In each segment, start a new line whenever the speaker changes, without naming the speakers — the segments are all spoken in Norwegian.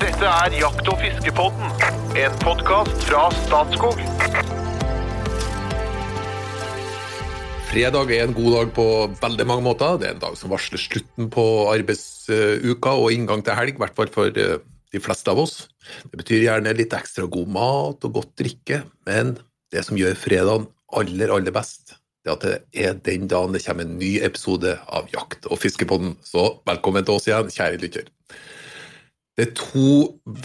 Dette er Jakt- og fiskepodden, en podkast fra Statskog.
Fredag er en god dag på veldig mange måter. Det er en dag som varsler slutten på arbeidsuka og inngang til helg, i hvert fall for eh, de fleste av oss. Det betyr gjerne litt ekstra god mat og godt drikke, men det som gjør fredagen aller, aller best, det er at det er den dagen det kommer en ny episode av Jakt- og fiskepodden. Så velkommen til oss igjen, kjære lytter. Det er to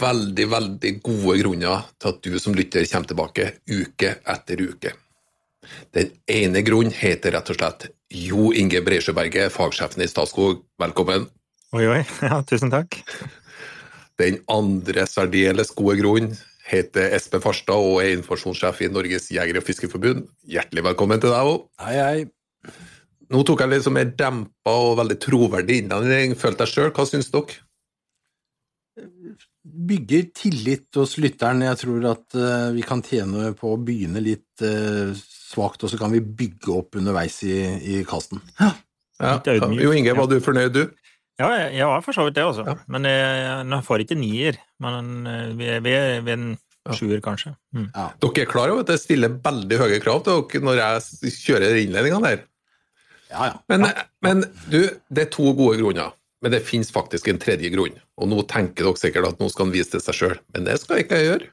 veldig, veldig gode grunner til at du som lytter kommer tilbake uke etter uke. Den ene grunnen heter rett og slett Jo Inge Breisjøberget, fagsjefen i Statskog. Velkommen.
Oi, oi. Ja, tusen takk.
Den andre særdeles gode grunnen heter Espen Farstad og er informasjonssjef i Norges jeger- og fiskerforbund. Hjertelig velkommen til deg òg.
Hei, hei.
Nå tok jeg litt mer dempa og veldig troverdig innledning. Følte jeg sjøl. Hva syns dere?
Bygger tillit hos lytteren. Jeg tror at eh, vi kan tjene på å begynne litt uh, svakt, og så kan vi bygge opp underveis i, i kasten.
Ja.
Ja.
Jo Inge, var du fornøyd, du?
Ja, jeg, var for så vidt det, altså.
Ja.
Men jeg, jeg får ikke nier. Men eh, vi er, vi er ved en
Ja.
sjuer, kanskje. Mm.
Dere er klar over at jeg stiller veldig høye krav til dere når jeg kjører innledningene her?
Ja, ja.
Men, men du, det er to gode grunner. Men det finnes faktisk en tredje grunn. Og nå tenker dere sikkert at nå skal han vise til seg sjøl, men det skal ikke jeg gjøre.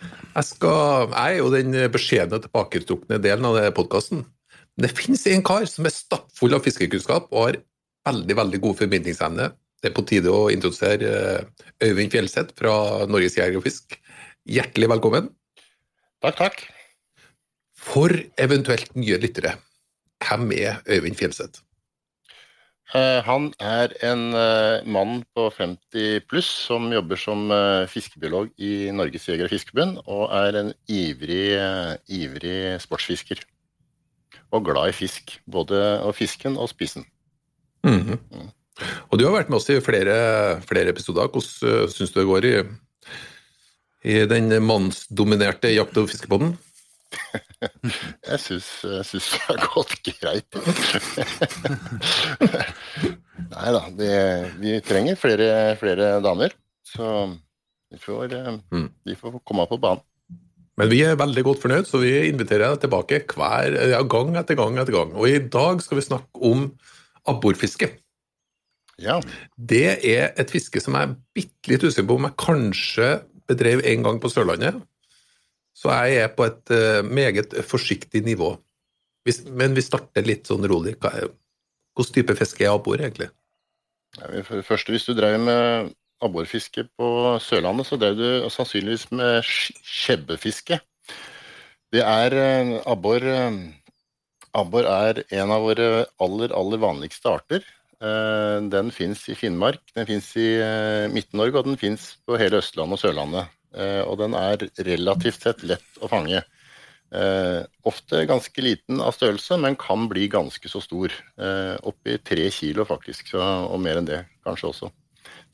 Jeg, skal, jeg er jo den beskjedne, tilbaketrukne delen av podkasten. Men det finnes en kar som er stappfull av fiskekunnskap og har veldig veldig god formidlingsevne. Det er på tide å introdusere eh, Øyvind Fjellseth fra Norges Jeger og Fisk. Hjertelig velkommen.
Takk, takk.
For eventuelt nye lyttere, hvem er Øyvind Fjellseth?
Eh, han er en eh, mann på 50 pluss som jobber som eh, fiskebiolog i Norges Jeger- og Fiskerforbund, og er en ivrig, ivrig sportsfisker. Og glad i fisk. Både fisken og spisen.
mm. Og du har vært med oss i flere, flere episoder. Hvordan syns du det går i, i den mannsdominerte jakt- og fiskepodden?
Jeg syns, det har gått greit. Nei da, vi, vi trenger flere, flere damer. Så vi får, eh,
Mm.
vi får komme på banen.
Men vi er veldig godt fornøyd, så vi inviterer deg tilbake hver ja, gang etter gang etter gang. Og i dag skal vi snakke om abborfiske.
Ja.
Det er et fiske som jeg er bitte litt usikker på om jeg kanskje bedrev en gang på Sørlandet. Så jeg er på et eh, meget forsiktig nivå. Men vi starter litt sånn rolig. Hvilken type fiske er abbor, egentlig?
For det første, hvis du drev med abborfiske på Sørlandet, så drev du sannsynligvis med skjebbefiske. Det er eh, abbor eh, Abbor er en av våre aller, aller vanligste arter. Den fins i Finnmark, den fins i Midt-Norge, og den fins på hele Østlandet og Sørlandet. Eh, Og den er relativt sett lett å fange. Eh, ofte ganske liten av størrelse, men kan bli ganske så stor. Eh, Oppi tre kilo faktisk, så, og mer enn det kanskje også.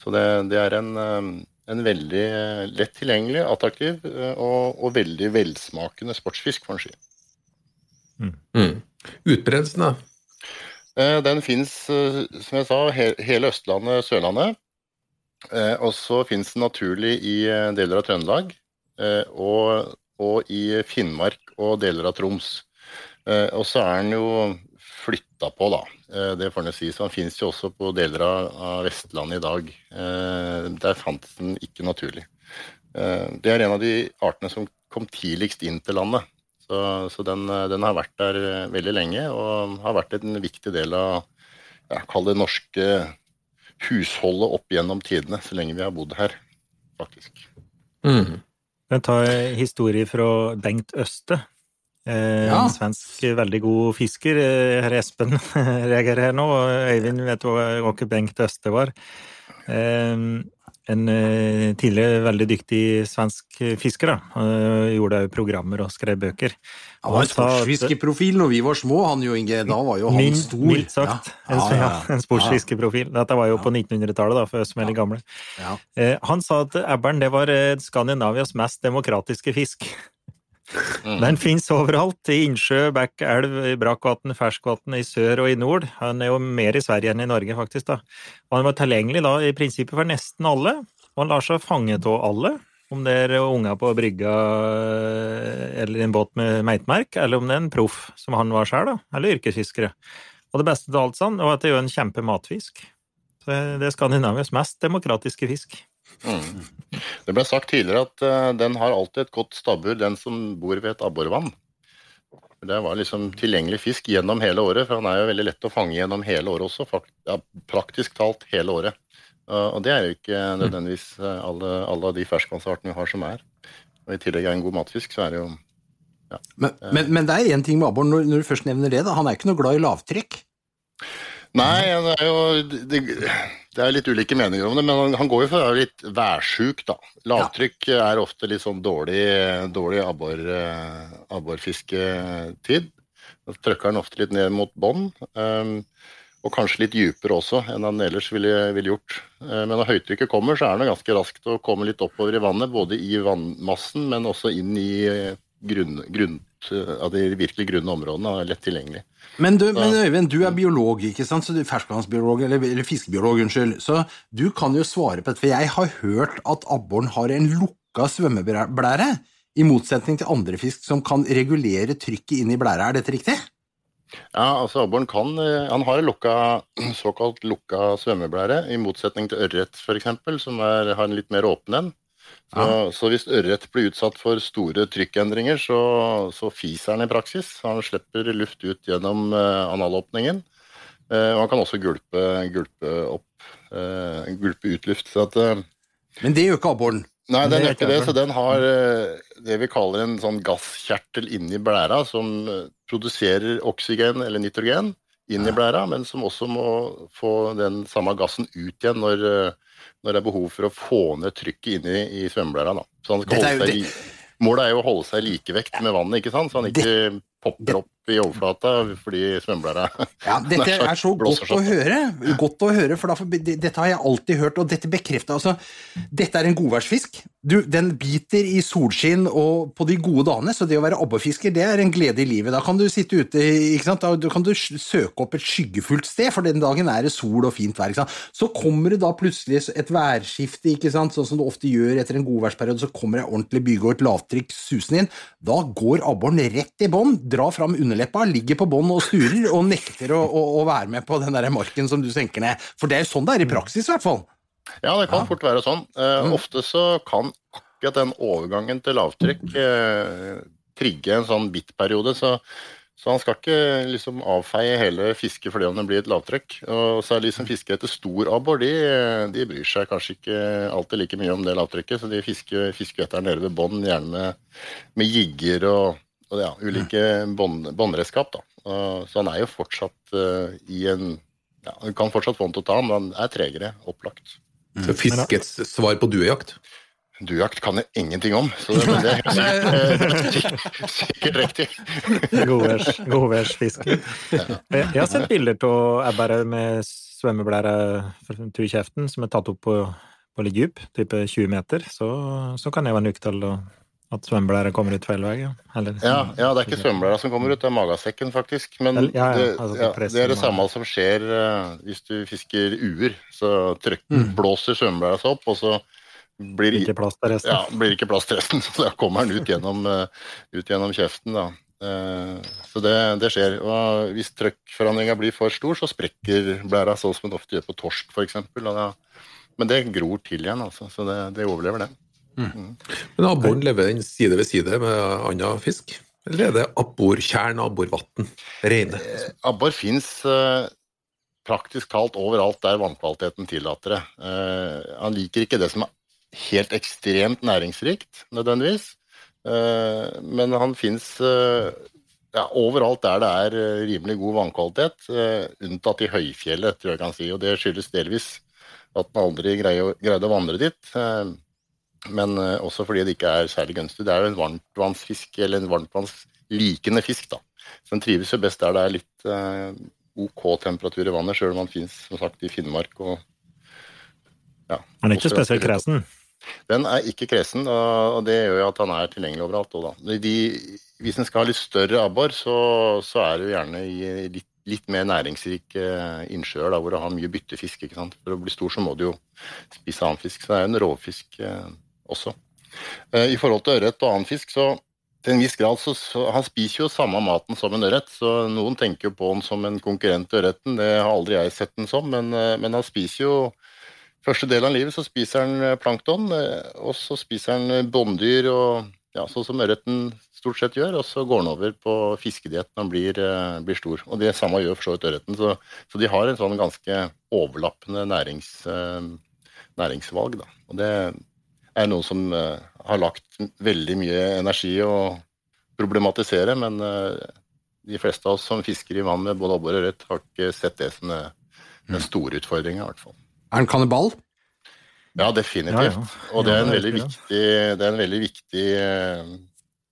Så det, det er en, eh, en veldig lett tilgjengelig, attraktiv og, og veldig velsmakende sportsfisk, får en si.
Mm. Utbredelsen, da?
Eh, Den fins, som jeg sa, he hele Østlandet, Sørlandet. Eh, Og så fins den naturlig i eh, deler av Trøndelag. eh, Og, og i Finnmark og deler av Troms. Og så er den jo flytta på, da. Det får en si. Så den fins jo også på deler av, av Vestlandet i dag. Der fantes den ikke naturlig. Det er en av de artene som kom tidligst inn til landet. Så, så den, den har vært der veldig lenge, og har vært en viktig del av ja, kall det norske husholdet opp gjennom tidene, så lenge vi har bodd her, faktisk.
Mm.
Jeg tar historie fra Bengt Øste. Eh,
Ja.
En svensk veldig god fisker. Herr Espen reagerer her nå, og Øyvind vet hva hva Bengt Øste var. Eh, en eh, tidligere veldig dyktig svensk fisker. da. Eh, gjorde òg programmer og skrev bøker.
Han var en sportsfiskeprofil når vi var små, han jo, Inge. Da var jo han
Min-
stor.
Mildt sagt. En,
Ja, ja,
ja, en sportsfiskeprofil. Dette var jo på 1900-tallet, da, for oss som er litt gamle.
Ja.
Eh, han sa at ebberen det var Skandinavias mest demokratiske fisk.
Mm.
Den fins overalt, i innsjø, bekk, elv, i brakkvann, ferskvann, i sør og i nord. Han er jo mer i Sverige enn i Norge, faktisk. da. Og han var tilgjengelig da i prinsippet for nesten alle. Og han lar seg fange av alle. Om det er unger på brygga eh, eller en båt med meitmerk, eller om det er en proff, som han var sjøl, eller yrkesfiskere. Og det beste av alt sånn, var at det er jo en kjempematfisk. Så det er Skandinavias mest demokratiske fisk.
Mm. Det ble sagt tidligere at uh, den har alltid et godt stabbur, den som bor ved et abborvann. Det var liksom tilgjengelig fisk gjennom hele året, for han er jo veldig lett å fange gjennom hele året også. Ja, praktisk talt hele året. Og det er jo ikke nødvendigvis eh, alle, alle de ferskvannsartene vi har som er. Og i tillegg er en god matfisk, så er det jo
ja. Men, men, men, det er én ting med abbor, når, når, du først nevner det. da, Han er ikke noe glad i lavtrykk?
Nei, det er jo det, det, er litt ulike meninger om det, men han, går jo for å være litt værsjuk, da. Lavtrykk ja. er ofte litt sånn dårlig, dårlig abbor, eh, abborfisketid. Da trykker han ofte litt ned mot bånn. Um, og kanskje litt dypere også enn han ellers ville, ville gjort. Eh, men når høytrykket kommer, så er det ganske raskt å komme litt oppover i vannet, både i vannmassen, men også inn i grunn, grunn, av de virkelig grunne områdene. Lett tilgjengelig.
Men, du, men Øyvind, du er biolog, ikke sant? Så du er ferskvannsbiolog, eller, eller fiskebiolog, unnskyld. Så du kan jo svare på dette, for jeg har hørt at abboren har en lukka svømmeblære, i motsetning til andre fisk som kan regulere trykket inn i blæra. Er dette riktig?
Ja, altså Abboren kan eh, Han har en lukka, såkalt lukka svømmeblære, i motsetning til ørret f.eks., som er, har en litt mer åpen en. Så, ja. så, hvis ørret blir utsatt for store trykkendringer, så, så fiser han i praksis. Han slipper luft ut gjennom uh, analåpningen. Uh, og han kan også gulpe, gulpe opp, uh, gulpe ut luft. At,
Men det gjør ikke abboren?
Nei, den gjør ikke det. Så den har det vi kaller en sånn gasskjertel inni blæra, som produserer oksygen eller nitrogen inn i blæra, men som også må få den samme gassen ut igjen når, når det er behov for å få ned trykket inn i, i svømmeblæra. Målet er jo å holde seg i likevekt med vannet, ikke sant? så han ikke popper opp i overflata fordi svømmeblæra
Ja, dette er så godt å høre, godt å høre, for da, dette har jeg alltid hørt, og dette bekrefter altså Dette er en godværsfisk. Du, den biter i solskinn og på de gode dagene, så det å være abborfisker, det er en glede i livet. Da kan du sitte ute, da kan du søke opp et skyggefullt sted, for den dagen er det sol og fint vær. Så kommer det da plutselig et værskifte, sånn som du ofte gjør etter en godværsperiode, så kommer det ordentlig byge og et lavtrykk susende inn. Da går abboren rett i bånn, drar fram under underleppa, ligger på bånn og sturer og nekter å, å, å, være med på den der marken som du senker ned. For det er jo sånn det er i praksis, i hvert fall.
Ja, det kan ja. fort være sånn. Uh. Ofte så kan akkurat den overgangen til lavtrykk uh, trigge en sånn bitt-periode. Så, så, han skal ikke liksom avfeie hele fisket fordi om det blir et lavtrykk. Og så er det liksom fisker etter stor abbor, de, de, bryr seg kanskje ikke alltid like mye om det lavtrykket. Så de fisker, fisker etter nede ved bånn, gjerne med, med jigger og og ja, ulike båndredskap. Så han er jo fortsatt uh, i en ja, Han kan fortsatt få den til å ta, men han er tregere, opplagt.
Mm. Så fiskets svar på duejakt?
Duejakt kan jeg ingenting om, så det, det er sikkert, sikkert riktig.
Godværsfiske. Ja. Jeg har sett bilder av ebber med svømmeblære til kjeften som er tatt opp på, på litt dyp, type 20 meter. Så, så kan jeg være en til å at svømmeblæra kommer ut feil vei?
Eller, ja, ja, det er ikke svømmeblæra som kommer ut, det er magasekken, faktisk. Men ja, ja, altså, det, det, er det samme som skjer uh, hvis du fisker uer. Så trykk, mm. blåser svømmeblæra seg opp, og så blir,
ikke plass til resten.
Ja, blir ikke plass til resten. Så da kommer den ut gjennom, uh, ut gjennom kjeften. da. Uh, så det, det, skjer. Og hvis trykkforandringa blir for stor, så sprekker blæra, sånn som det ofte gjør på torsk f.eks. Men det gror til igjen, altså. Så det, det overlever det.
Men abboren lever den side ved side med annen fisk? Eller er det abbortjern og abborvann? Rene?
Eh, abbor fins eh, praktisk talt overalt der vannkvaliteten tillater det. Eh, han liker ikke det som er helt ekstremt næringsrikt, nødvendigvis. Eh, men han fins eh, ja, overalt der det er eh, rimelig god vannkvalitet, unntatt i høyfjellet, tror jeg kan si. Og det skyldes delvis at man aldri greide å vandre dit men uh, også fordi det ikke er særlig gunstig. Det er jo en varmtvannsfisk, eller en varmtvannslikende fisk. da. Så Den trives jo best der det er litt uh, OK temperatur i vannet, sjøl om den fins som sagt i Finnmark og
ja. Den er ikke spesielt kresen?
Den er ikke kresen, og det gjør jo at han er tilgjengelig overalt. Også, da. De, hvis en skal ha litt større abbor, så, så, er det jo gjerne i litt litt mer næringsrike innsjøer da, hvor du har mye byttefisk. ikke sant? For å bli stor så må du jo spise annen fisk. Så det er jo en rovfisk også. I forhold til ørret og annen fisk, så til en viss grad så, så, Han spiser jo samme maten som en ørret, så noen tenker på han som en konkurrent til ørreten. Det har aldri jeg sett den som, men, men han spiser jo Første del av livet så spiser han plankton, og så spiser han bånddyr og ja, sånn som ørreten stort sett gjør, og så går den over på fiskediett når den blir, eh, blir, stor. Og det samme gjør for så vidt ørreten. Så, så, de har en sånn ganske overlappende nærings, eh, næringsvalg. Da. Og det er noen som eh, har lagt veldig mye energi å problematisere, men de fleste av oss som fisker i vann med både abbor og ørret, har ikke sett det som den store utfordringa, i hvert fall.
Er han kannibal?
Ja, definitivt. Ja, ja. Og det er en veldig viktig, det er en veldig viktig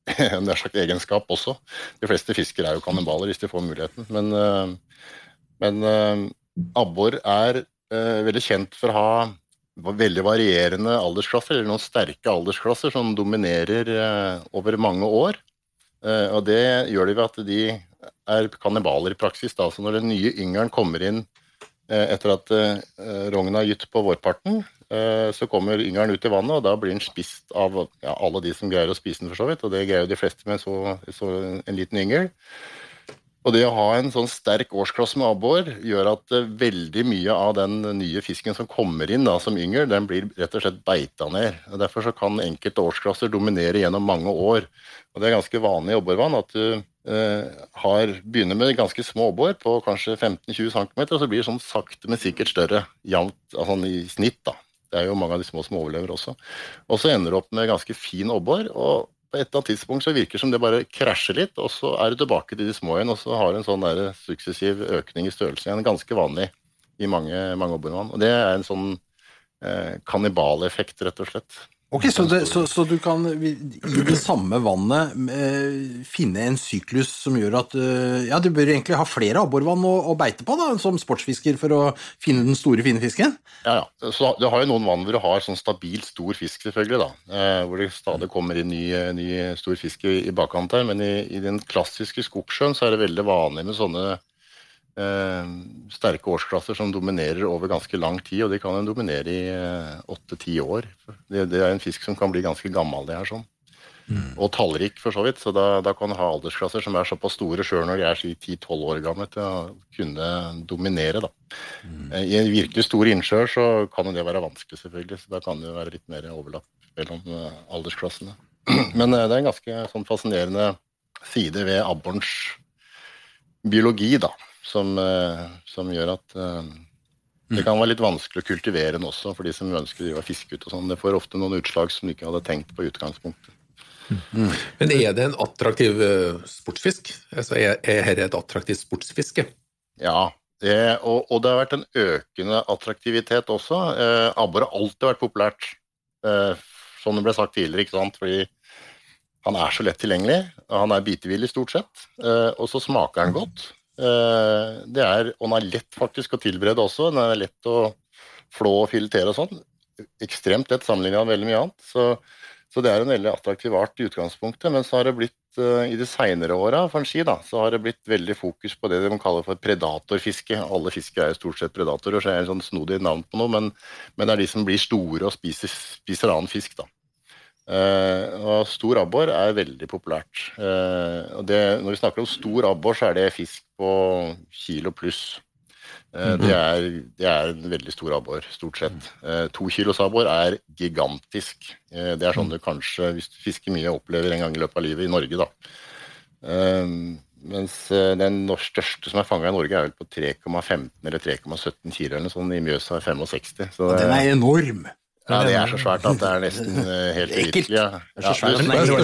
nær sagt egenskap også. De fleste fiskere er jo kannibaler hvis de får muligheten. Men, eh, men eh, abbor er eh, veldig kjent for å ha veldig varierende aldersklasser, eller noen sterke aldersklasser som dominerer over mange år. Og det gjør det ved at de er kannibaler i praksis. Da. Så når den nye yngelen kommer inn etter at rognen har gytt på vårparten, Eh, så kommer yngelen ut i vannet, og da blir den spist av ja, alle de som greier å spise den, for så vidt. Og det greier jo de fleste med så, så en liten yngel. Og det å ha en sånn sterk årsklasse med abbor gjør at uh, veldig mye av den nye fisken som kommer inn da, som yngel, den blir rett og slett beita ned. Og Derfor så kan enkelte årsklasser dominere gjennom mange år. Og Det er ganske vanlig i abborvann at du eh, har, begynner med ganske små abbor på kanskje 15-20 cm, og så blir det sånn sakte, men sikkert større. Jevnt, altså i snitt, da. Det er jo mange av de små som overlever også. Og så ender du opp med ganske fin abbor, og på et eller annet tidspunkt så virker det som det bare krasjer litt, og så er du tilbake til de små igjen, og så har du en sånn suksessiv økning i størrelse igjen. Ganske vanlig i mange, mange. Og det er en sånn eh, kannibaleffekt, rett og slett.
Ok, så, det, så, så, du kan i det samme vannet eh, finne en syklus som gjør at eh, Ja, du bør egentlig ha flere abborvann å, å, beite på da, som sportsfisker for å finne den store, fine fisken?
Ja, ja. Så du har jo noen vann hvor du har sånn stabilt stor fisk, selvfølgelig, da. Eh, hvor det stadig kommer inn ny, ny stor fisk i, i bakkant her. Men i, i den klassiske skogsjøen så er det veldig vanlig med sånne sterke årsklasser som dominerer over ganske lang tid, og de kan dominere i eh, åtte-ti eh, år. Det, det, er en fisk som kan bli ganske gammel, det her sånn. Mm. Og tallrik, for så vidt. Så da, da kan du ha aldersklasser som er såpass store sjøl når de er 10-12 år gamle, til å kunne dominere. da. Mm. Eh, I en virkelig stor innsjø så kan jo det være vanskelig, selvfølgelig. Så da kan det jo være litt mer overlapp mellom eh, aldersklassene. Men det er en ganske sånn fascinerende side ved abborens biologi, da som, eh, som gjør at eh, det kan være litt vanskelig å kultivere den også, for de som ønsker å fiske ut og sånn. Det får ofte noen utslag som du ikke hadde tenkt på i utgangspunktet.
Mm. Men er det en attraktiv uh, sportsfisk? Altså, er, er dette et attraktivt sportsfiske?
Ja, det, og, og, det har vært en økende attraktivitet også. Eh, abbor har alltid vært populært, eh, som det ble sagt tidligere, ikke sant? fordi han er så lett tilgjengelig. Han er bitevillig stort sett, eh, og så smaker han godt. Eh, det er, og den er lett faktisk å tilberede også. Den er lett å flå og filetere og sånn. Ekstremt lett sammenlignet med veldig mye annet. Så, så, det er en veldig attraktiv art i utgangspunktet. Men så har det blitt, uh, i de seinere åra, for en ski, da, så har det blitt veldig fokus på det de kaller for predatorfiske. Alle fisker er jo stort sett predatorer, så er det et sånn snodig navn på noe, men, men, det er de som blir store og spiser, spiser annen fisk, da. Uh, og stor abbor er veldig populært. Uh, det, når vi snakker om stor abbor, så er det fisk på kilo pluss. Uh, det, er, det, er, en veldig stor abbor, stort sett. to kilos abbor er gigantisk. det er sånn du kanskje, hvis du fisker mye, opplever en gang i løpet av livet i Norge, da. mens den største som er fanga i Norge, er vel på 3,15 eller 3,17 kilo eller sånn. I Mjøsa er 65. Så
det, den er enorm!
Ja, det er så svært at det er nesten eh, helt
uvirkelig. Ja.
Det, er så svært, det, er det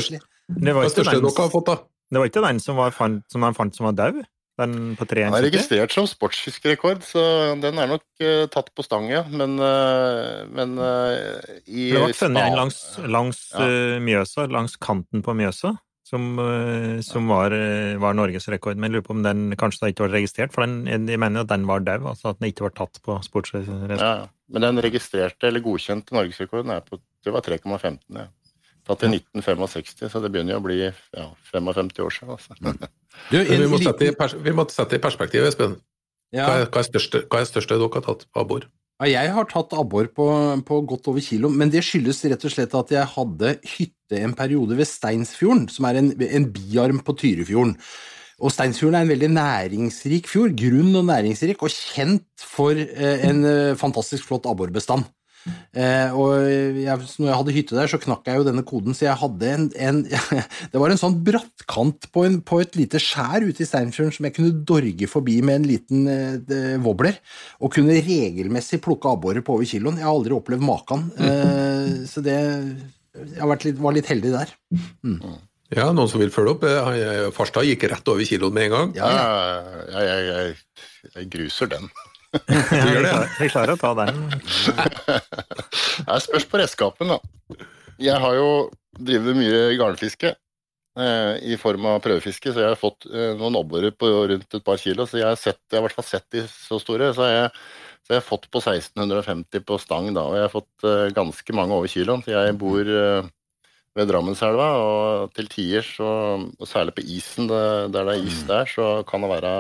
har?
Det var ikke den som, var, som han fant som var død? Den på 3
Den er registrert som sportsfiskerekord, så den er nok uh, tatt på stang, ja. Men, uh, men uh, i
Det ble funnet en langs, langs ja. Mjøsa, langs kanten på Mjøsa, som, som var, var norgesrekord. Men jeg lurer på om den kanskje ikke var registrert, for den, jeg mener at den var død, altså at den ikke var tatt på sportsrekord.
Ja, ja. Men den registrerte eller godkjente norgesrekorden er på det var 3,15. Ja. Tatt i 1965, så det begynner jo å bli ja, 55 år siden. Altså.
Du,
vi, må
liten-
det vi må sette det i perspektiv, Espen.
ja.
Hva er, hva er største, hva er største dere har tatt abbor?
Ja, jeg har tatt abbor på, på godt over kilo, men det skyldes rett og slett at jeg hadde hytte en periode ved Steinsfjorden, som er en, en biarm på Tyrifjorden. Og Steinsfjorden er en veldig næringsrik fjord, grunn og næringsrik, og kjent for eh, en eh, fantastisk flott abborbestand. Eh, og jeg, når jeg hadde hytte der, så knakk jeg jo denne koden, så jeg hadde en, en Det var en sånn brattkant på, en, på et lite skjær ute i Steinfjorden som jeg kunne dorge forbi med en liten eh, wobbler, og kunne regelmessig plukke abborer på over kiloen. Jeg har aldri opplevd maken, eh, så det Jeg har vært litt, var litt heldig der.
Ja, noen som vil følge opp? Eh, eh, Farstad gikk rett over kiloen med en gang.
Ja, ja.
Jeg, jeg, jeg, jeg gruser den.
Du gjør det, ja.
Jeg klarer å ta den.
Det spørs på redskapen, da. Jeg har jo drevet mye garnfiske eh, i form av prøvefiske, så jeg har fått eh, noen obborer på rundt et par kilo. Så jeg har, sett, jeg har i hvert fall sett de så store. Så jeg, så jeg har fått på 1650 på stang da, og jeg har fått eh, ganske mange over kiloen. Så jeg bor eh, ved Drammenselva, og til tider, så, og særlig på isen, det, der det er is der, så kan det være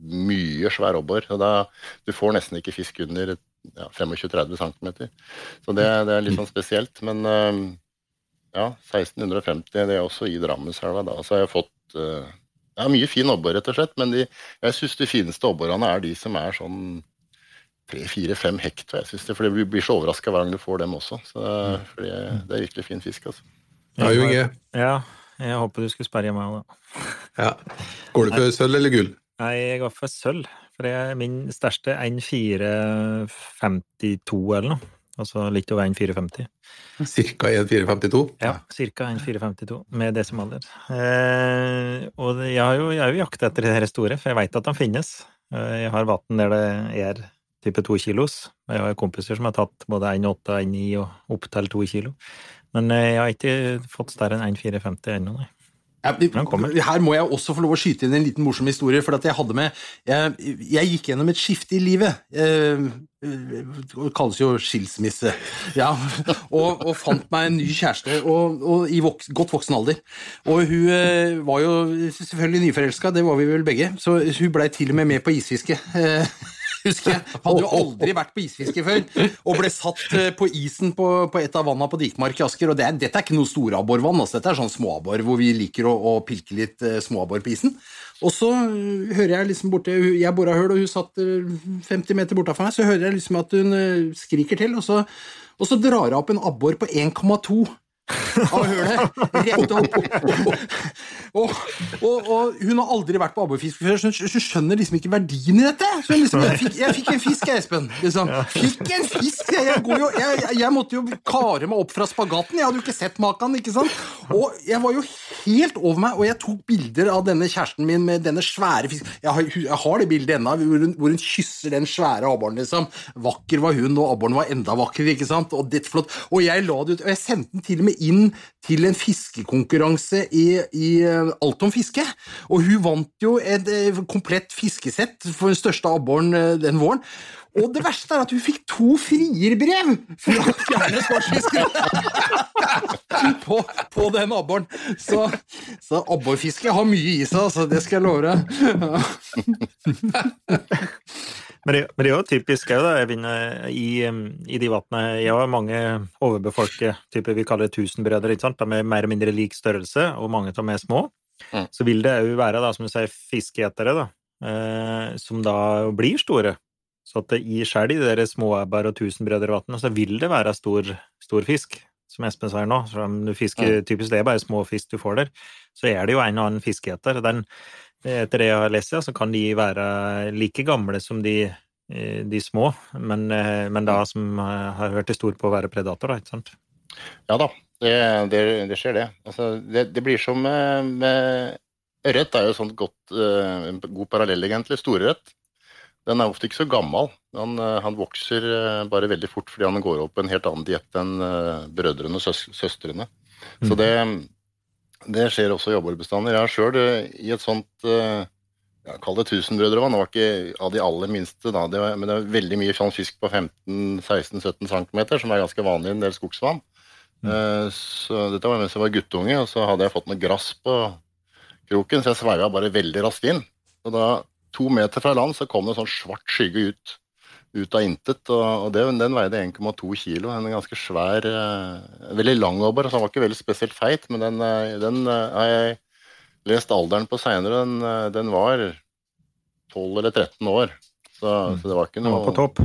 mye svær abbor. Du får nesten ikke fisk under ja, 25-30 cm. Så det, det er litt sånn spesielt. Men ja, 1650, det er også i Drammenselva, da. Så har jeg fått det ja, mye fin abbor, rett og slett. Men de, jeg syns de fineste abborene er de som er sånn tre-fire-fem hekt. Jeg synes det, for du blir så overraska hver gang du får dem også. Så, fordi det er virkelig fin fisk, altså.
Ja, Inge.
Ja, jeg håper du skulle sperre meg òg, da.
Ja. Går du for sølv eller gull?
Nei, jeg går for sølv. For det er min største 1,452 eller noe. Altså litt over 1,450.
Cirka 1,452?
Ja, ca. 1,452 med desimaler. Eh, og det- jeg har jo, jeg har jo jakta etter de her store, for jeg veit at de finnes. Eh, jeg har vann der det er type to kilos. Jeg har kompiser som har tatt både 1,8, 1,9 og opp til to kilo. Men eh, jeg har ikke fått større enn 1,450 ennå, nei.
Her må jeg også få lov å skyte inn en liten morsom historie. For at jeg hadde med Jeg, jeg gikk gjennom et skifte i livet. Eh, det kalles jo skilsmisse. Ja, og, og fant meg en ny kjæreste og, og i vok, godt voksen alder. Og hun eh, var jo selvfølgelig nyforelska, det var vi vel begge, så hun blei til og med med på isfiske. Eh, husker jeg. Hadde jo aldri vært på isfiske før, og ble satt eh, på isen på, på et av vanna på Dikmark i Asker. Og det er, dette er ikke noe storabborvann, altså. dette er sånn småabbor hvor vi liker å, å pilke litt eh, småabbor på isen. Og så eh, hører jeg liksom borte Jeg bora høl, og hun satt eh, 50 meter bortafor meg, så hører jeg liksom at hun eh, skriker til, og så, og så drar hun opp en abbor på 1,2 av hølet. Rett opp. Og, og, og hun har aldri vært på abborfiske før, så hun, skjønner liksom ikke verdien i dette. Så hun liksom, jeg, fikk, jeg fikk en fisk, jeg, Espen. Liksom. Fikk en fisk! Jeg, jo, jeg, jeg, jeg måtte jo kare meg opp fra spagaten. Jeg hadde jo ikke sett maken. ikke sant? Og jeg var jo helt over meg, og jeg tok bilder av denne kjæresten min med denne svære fisken. Jeg har, jeg har det bildet ennå, hvor, hvor hun kysser den svære abboren. Liksom. Vakker var hun, og abboren var enda vakrere. ikke sant? Og. Og jeg la det ut, og jeg sendte den til og med inn til en fiskekonkurranse i, i eh, Alt om fiske. Og hun vant jo et eh, komplett fiskesett for den største abboren eh, den våren. Og det verste er at hun fikk to frierbrev fra fjerne sportsfiskere på, på den abboren. Så, så abborfiske har mye i seg, altså, det skal jeg love deg.
Men det, men det er jo typisk òg, i, i de vannene Jeg har mange overbefolket, type vi kaller tusenbrødre, ikke sant? De er mer eller mindre lik størrelse, og mange av dem er små.
Mm.
Så vil det òg være, da, som du sier, fiskeetere, da, eh, som da blir store. Så at det i skjell i de småebber og tusenbrødrevannene, så vil det være stor, stor fisk. Som Espen sier nå, så om du fisker typisk det er bare små fisk du får der, så er det jo en og annen fiskeeter. Den, etter det jeg har lest, så kan de være like gamle som de, eh, de små, men, eh, men da som eh, har hørt til stor på å være predator, da, ikke sant?
Ja da, det, det, det skjer det. Altså, det. Det blir som med, med Ørret er jo sånt godt, en god parallell, egentlig. Storørret. Den er ofte ikke så gammel. Han, han vokser bare veldig fort fordi han går opp på en helt annen diett enn brødrene og søs søstrene. Så det, det skjer også i abborbestander. Jeg har sjøl i et sånt eh, ja, Kall det tusenbrødre. Det var ikke av de aller minste, da. Det var, men det er veldig mye sånn fisk på 15-16-17 cm, som er ganske vanlig i en del skogsvann. Eh, Så dette var mens jeg var guttunge, og så hadde jeg fått noe grass på kroken, så jeg sveiva bare veldig raskt inn. Og da, to meter fra land, så kom det en sånn svart skygge ut, ut av intet. Og, og det, den veide 1,2 kilo. En ganske svær uh, Veldig lang abbor. Altså, den var ikke veldig spesielt feit, men den, eh, den eh, har jeg lest alderen på seinere. Den, den var 12 eller 13 år. Så,
Mm.
så det var ikke
Den
noe
var på topp.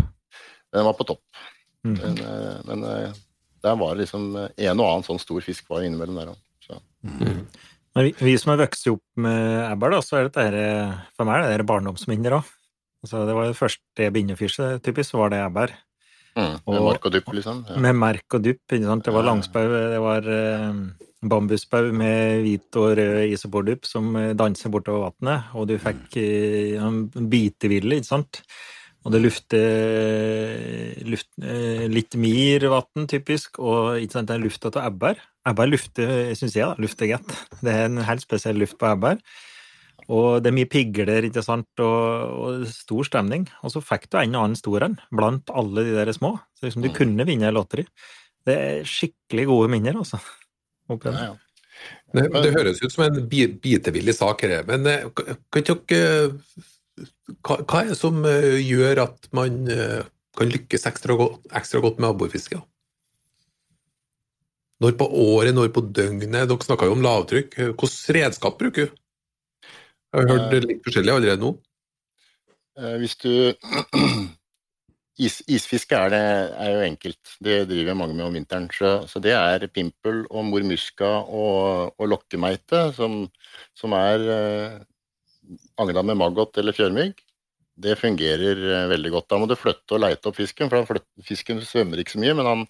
Den var på topp.
Mm.
Men, eh, men der var det liksom en og annen sånn stor fisk var innimellom der òg.
Men vi, vi som har vokst opp med ebber, da, så er dette for meg er det barndomsminner òg. Altså, det var det første fiske, typisk, var det ebber.
Mm, med
Og-
mark og dupp, liksom. Ja.
Med merk og dupp. ikke sant? Det var langspau, det var eh, bambusbau med hvit og rød isopordupp som eh, danser bortover vannet, og du fikk eh, en biteville, ikke sant? Og det lufter luft, eh, litt mir vann, typisk, og ikke sant, det er lufta av ebber. Ebber lufter, syns jeg, da, lufter godt. Det er en helt spesiell luft på ebber. Og det er mye pigler, ikke sant, og, og stor stemning. Og så fikk du en og annen stor en blant alle de der små. Så liksom du
Mm.
kunne vinne en lotteri. Det er skikkelig gode minner, altså.
Ja, ja.
Det, det høres ut som en bitevillig sak, her, men eh, kan dere hva, hva er det som eh, gjør at man eh, kan lykkes ekstra godt, ekstra godt med abborfiske? Når på året, når på døgnet? Dere snakka jo om lavtrykk. Hvilket redskap bruker du? Jeg har hørt litt forskjellig allerede nå.
Eh, Hvis du Is, Isfiske er, det, er jo enkelt. Det driver mange med om vinteren. Så, så det er pimpel og mormuska og, og lokkemeite, som, som er eh, angla med maggot eller fjørmygg. Det fungerer eh, veldig godt. Da må du flytte og leite opp fisken, for fisken svømmer ikke så mye, men han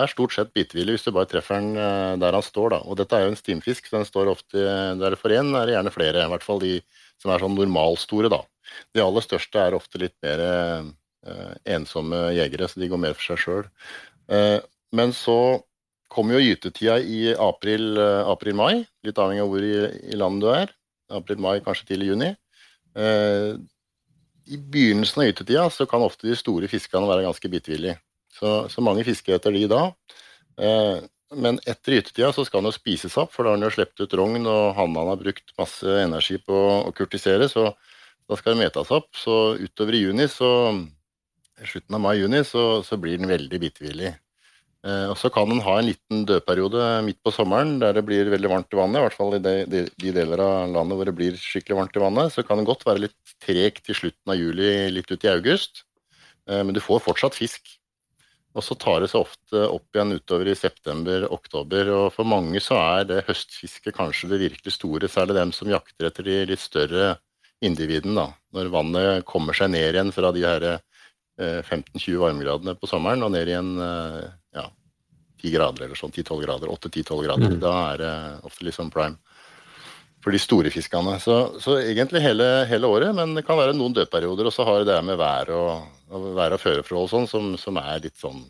er stort sett bitevillig hvis du bare treffer den eh, der han står. Da. Og dette er jo en stimfisk, så den står ofte der for én, er det gjerne flere. I hvert fall de som er sånn normalstore, da. De aller største er ofte litt mer eh, ensomme jegere, så de går mer for seg sjøl. Eh, men så kommer jo gytetida i april-mai, april-mai, litt avhengig av hvor i, i landet du er. April-mai, kanskje til i juni. Eh, I begynnelsen av gytetida så kan ofte de store fiskene være ganske bitevillige. Så, så mange fisker etter de da. Eh, men etter gytetida så skal den jo spises opp, for da har den jo sluppet ut rogn, og hannene har brukt masse energi på å kurtisere, så da skal den metas opp. Så utover i juni, så slutten av mai-juni, så, så blir den veldig bitevillig. Eh, og så kan den ha en liten dødperiode midt på sommeren der det blir veldig varmt i vannet, i hvert fall i de, de, de deler av landet hvor det blir skikkelig varmt i vannet. Så kan den godt være litt tregt til slutten av juli, litt ut i august, eh, men du får fortsatt fisk. Og så tar det seg ofte opp igjen utover i september-oktober. Og for mange så er det høstfisket kanskje det virkelig store, særlig dem som jakter etter de litt større individene. da. Når vannet kommer seg ned igjen fra de her eh, 15-20 varmegradene på sommeren og ned igjen en ja, 10 grader eller sånn, 10-12 grader, 8-10-12 grader,
Mm.
da er det ofte sånn prime for de store fiskene. Så, så egentlig hele, hele året, men det kan være noen dødperioder. Og så har det med vær og, og vær og føreforhold sånn, som, som er litt sånn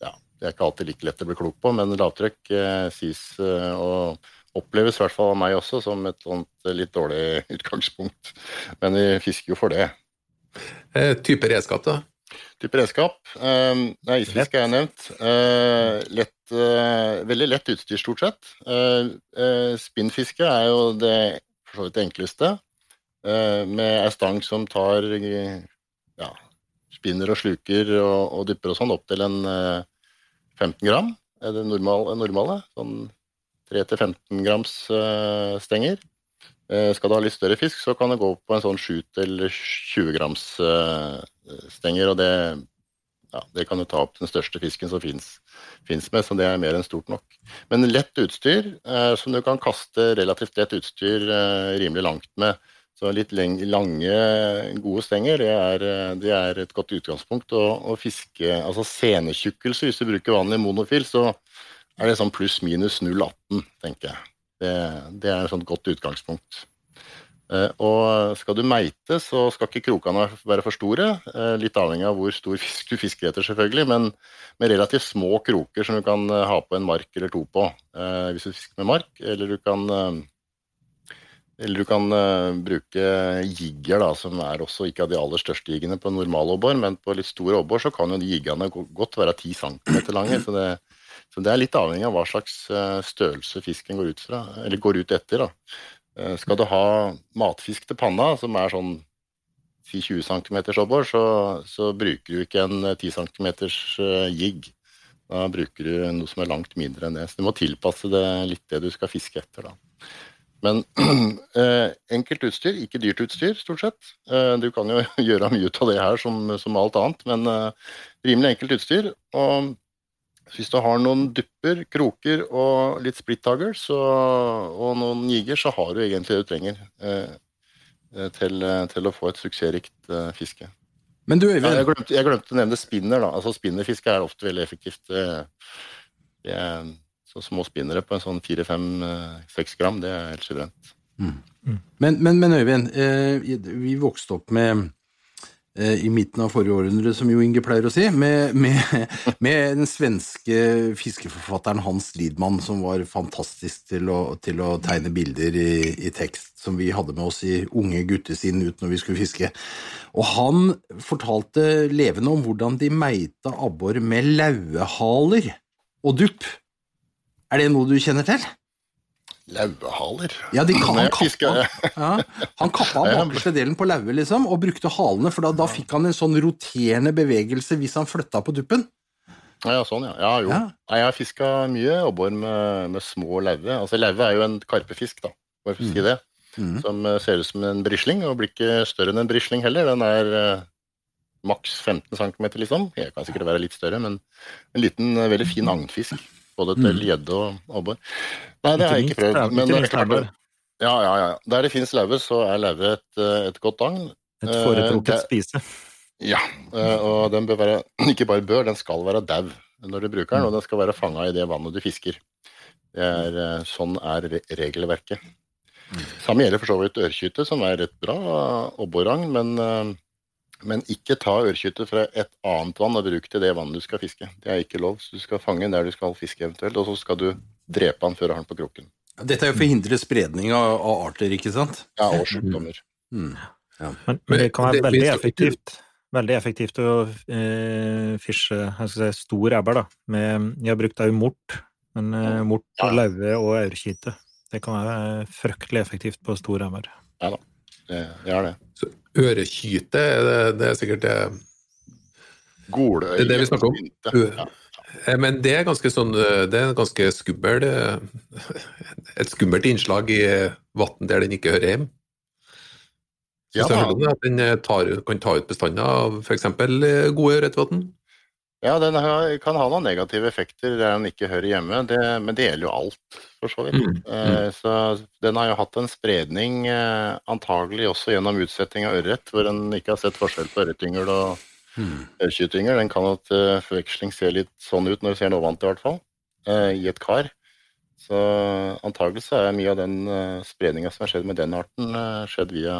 Ja, det er ikke alltid like lett å bli klok på, men lavtrykk eh, sies eh, å oppleves i hvert fall av meg også som et sånt litt dårlig utgangspunkt. Men vi fisker jo for det.
Eh, type redskap, da?
Type redskap. Eh, nei, isfiske er jeg nevnt. Uh, lett, uh, veldig lett utstyr, stort sett. Eh, spinnfiske er jo det for så vidt enkleste. Med ei stang som tar ja, spinner og sluker og, og dypper og sånn opp til en eh, 15 gram. Er det normal, normale? Sånn 3-15 grams stenger. Skal du ha litt større fisk, så kan det gå på en sånn 7-20 grams eh, stenger. Og det, ja, det kan du ta opp den største fisken som fins med, så det er mer enn stort nok. Men lett utstyr, eh, som du kan kaste relativt lett utstyr eh, rimelig langt med. Så litt lange, gode stenger, det er, eh, det er et godt utgangspunkt. å fiske Altså senetjukkelse, hvis du bruker vanlig monofil, så er det sånn pluss minus 0,18, tenker jeg. Det, det er et sånt godt utgangspunkt. Eh, og skal du meite, så skal ikke krokene være for store. Eh, litt avhengig av hvor stor fisk du fisker etter, selvfølgelig, men med relativt små kroker som du kan eh, ha på en mark eller to på, hvis du fisker med mark. Eller du kan, eller du kan bruke jigger, da, som er også ikke av de aller største jiggene på normalobbor, men på litt stor obbor så kan jo de jiggene godt være 10 cm lange. Så det, så det er litt avhengig av hva slags størrelse fisken går ut fra, eller går ut etter. da. Eh, skal du ha matfisk til panna, som er sånn si 20 cm abbor, så, så, bruker du ikke en 10 cm jigg. Da bruker du noe som er langt mindre enn det. Så du må tilpasse det litt det du skal fiske etter, da. Men eh, enkelt utstyr, ikke dyrt utstyr, stort sett. Eh, du kan jo gjøre mye ut av det her som, som alt annet, men eh, rimelig enkelt utstyr. Og hvis du har noen dupper, kroker og litt splittager og noen jiger, så har du egentlig det du trenger eh, eh, til, til, å få et suksessrikt eh, fiske.
Men du, Øyvind...
Ja, jeg, glemte, jeg, glemte, å nevne spinner. da. Altså Spinnerfiske er ofte veldig effektivt. Det er, så små spinnere på en sånn 4-5-6 gram, det er helt suverent. Mm.
Mm. Men, men, men, Øyvind, vi vokste opp med Eh, i midten av forrige århundre, som Jo Inge pleier å si, med, med, med, den svenske fiskeforfatteren Hans Lidman, som var fantastisk til å, til å tegne bilder i, i, tekst, som vi hadde med oss i unge guttesinn ut når vi skulle fiske. Og han fortalte levende om hvordan de meita abbor med lauehaler og dupp. Er det noe du kjenner til?
Lauehaler?
Ja, de, han, kappa, ja, han kappa bakerste delen på lauet, liksom, og brukte halene, for da, da, fikk han en sånn roterende bevegelse hvis han flytta på duppen.
Ja, sånn, ja. ja jo. Ja. jeg har fiska mye abbor med, med, små lauve. Altså, lauve er jo en karpefisk, da, for å si mm. det. Mm. Som eh, ser ut som en brisling, og blir ikke større enn en brisling heller. Den er uh, maks 15 cm, liksom. Jeg kan sikkert være litt større, men en liten, uh, veldig fin agnfisk. Både til mm. gjedde og abbor. Nei, det har jeg ikke prøvd. Men det er klart ja, ja, ja. Der det finnes lauve, så er lauve et, eh, et, godt agn.
Et foretrukket uh, spise.
Ja, uh, og den bør være Ikke bare bør, den skal være dau når du bruker den, og den skal være fanga i det vannet du fisker. Er, sånn er regelverket. Mm. Samme gjelder for så vidt ørkyte, som er et bra abboragn, men men ikke ta ørkytte fra et annet vann og bruk til det vannet du skal fiske. Det er ikke lov. Så du skal fange den der du skal fiske eventuelt, og så skal du drepe den før du har den på kroken.
Dette er jo for å hindre spredning av, av arter, ikke sant?
Ja, og sykdommer. Mm.
Ja. Men, men, det kan være veldig effektivt, veldig effektivt å eh, fische si, stor ebber. da. Med, jeg har brukt òg mort, men eh, mort, ja. laue og aurkite. Det kan være fryktelig effektivt på stor ebber.
Ja da, det, det er det.
Så ørekyte, det, det er sikkert det
Goløye.
Det er det vi snakker om. Ja. Eh, men det er ganske sånn Det er ganske skummel Et skummelt innslag i vann der den ikke hører hjemme. Ja, at den tar, kan ta ut bestander av f.eks. gode ørretvann.
Ja, den kan ha noen negative effekter der den ikke hører hjemme, det, men det gjelder jo alt, for så vidt. Mm, mm. Så den har jo hatt en spredning antagelig også gjennom utsetting av ørret, hvor en ikke har sett forskjell på ørretyngel og Mm. Ørkytinger den kan til forveksling se litt sånn ut når du ser den vant i hvert fall. I et kar. Så antagelig så er mye av den spredninga som har skjedd med den arten, skjedd via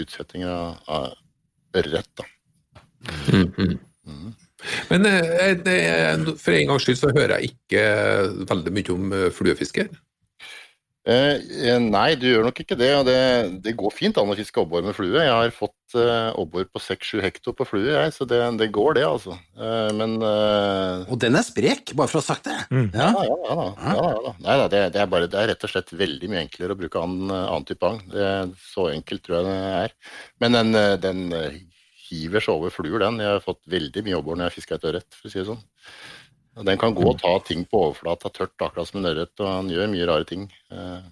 utsetting av, av ørret. da.
mm. Mm. Men for en gangs skyld så hører jeg ikke veldig mye om fluefisker.
Eh, eh, nei, du gjør nok ikke det. og det, det går fint an å fiske abbor med flue. Jeg har fått eh, abbor på 6-7 hekto på flue, jeg, så det, det, går det, altså. Eh, men eh,
Og den er sprek, bare for å ha sagt det.
Mm. Ja, ja, ja, ja, da. ja, da. Nei da, det, det, er bare, det er rett og slett veldig mye enklere å bruke annen, annen type agn. Så enkelt tror jeg det er. Men den, den hiver seg over fluer, den. Jeg har fått veldig mye abbor når jeg fisker etter ørret, for å si det sånn. Den kan gå og ta ting på overflata tørt, akkurat som en ørret, og han gjør mye rare ting. Eh,